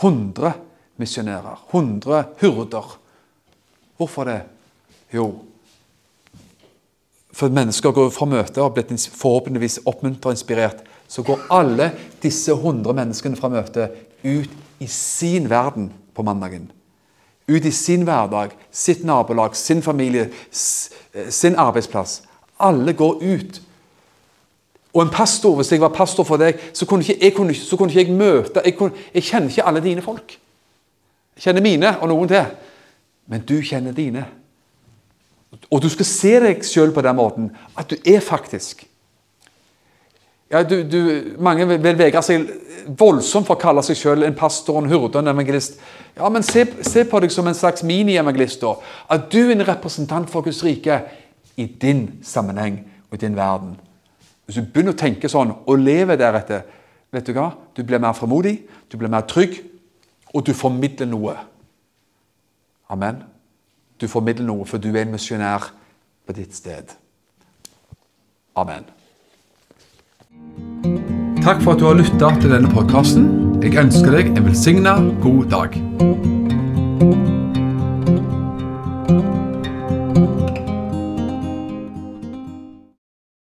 100 misjonærer. 100 hurder. Hvorfor det? Jo, for mennesker går fra møtet og blitt forhåpentligvis oppmuntret og inspirert, så går alle disse 100 menneskene fra møtet ut i sin verden på mandagen. Ut i sin hverdag, sitt nabolag, sin familie, sin arbeidsplass. Alle går ut Og en pastor, Hvis jeg var pastor for deg, så kunne ikke jeg, kunne, så kunne ikke jeg møte jeg, kunne, jeg kjenner ikke alle dine folk. Jeg kjenner mine og noen til. Men du kjenner dine. Og du skal se deg sjøl på den måten at du er faktisk ja, du, du, Mange vil vegre seg voldsomt for å kalle seg sjøl en pastor, en hurde, en evangelist. Ja, men se, se på deg som en slags mini-evangelist. At du er en representant for Guds rike i din sammenheng og i din verden. Hvis du begynner å tenke sånn og lever deretter, vet du hva? Du blir mer fremodig, du blir mer trygg, og du formidler noe. Amen. Du formidler noe, for du er en misjonær på ditt sted. Amen. Takk for at du har lytta til denne podkasten. Jeg ønsker deg en velsigna god dag.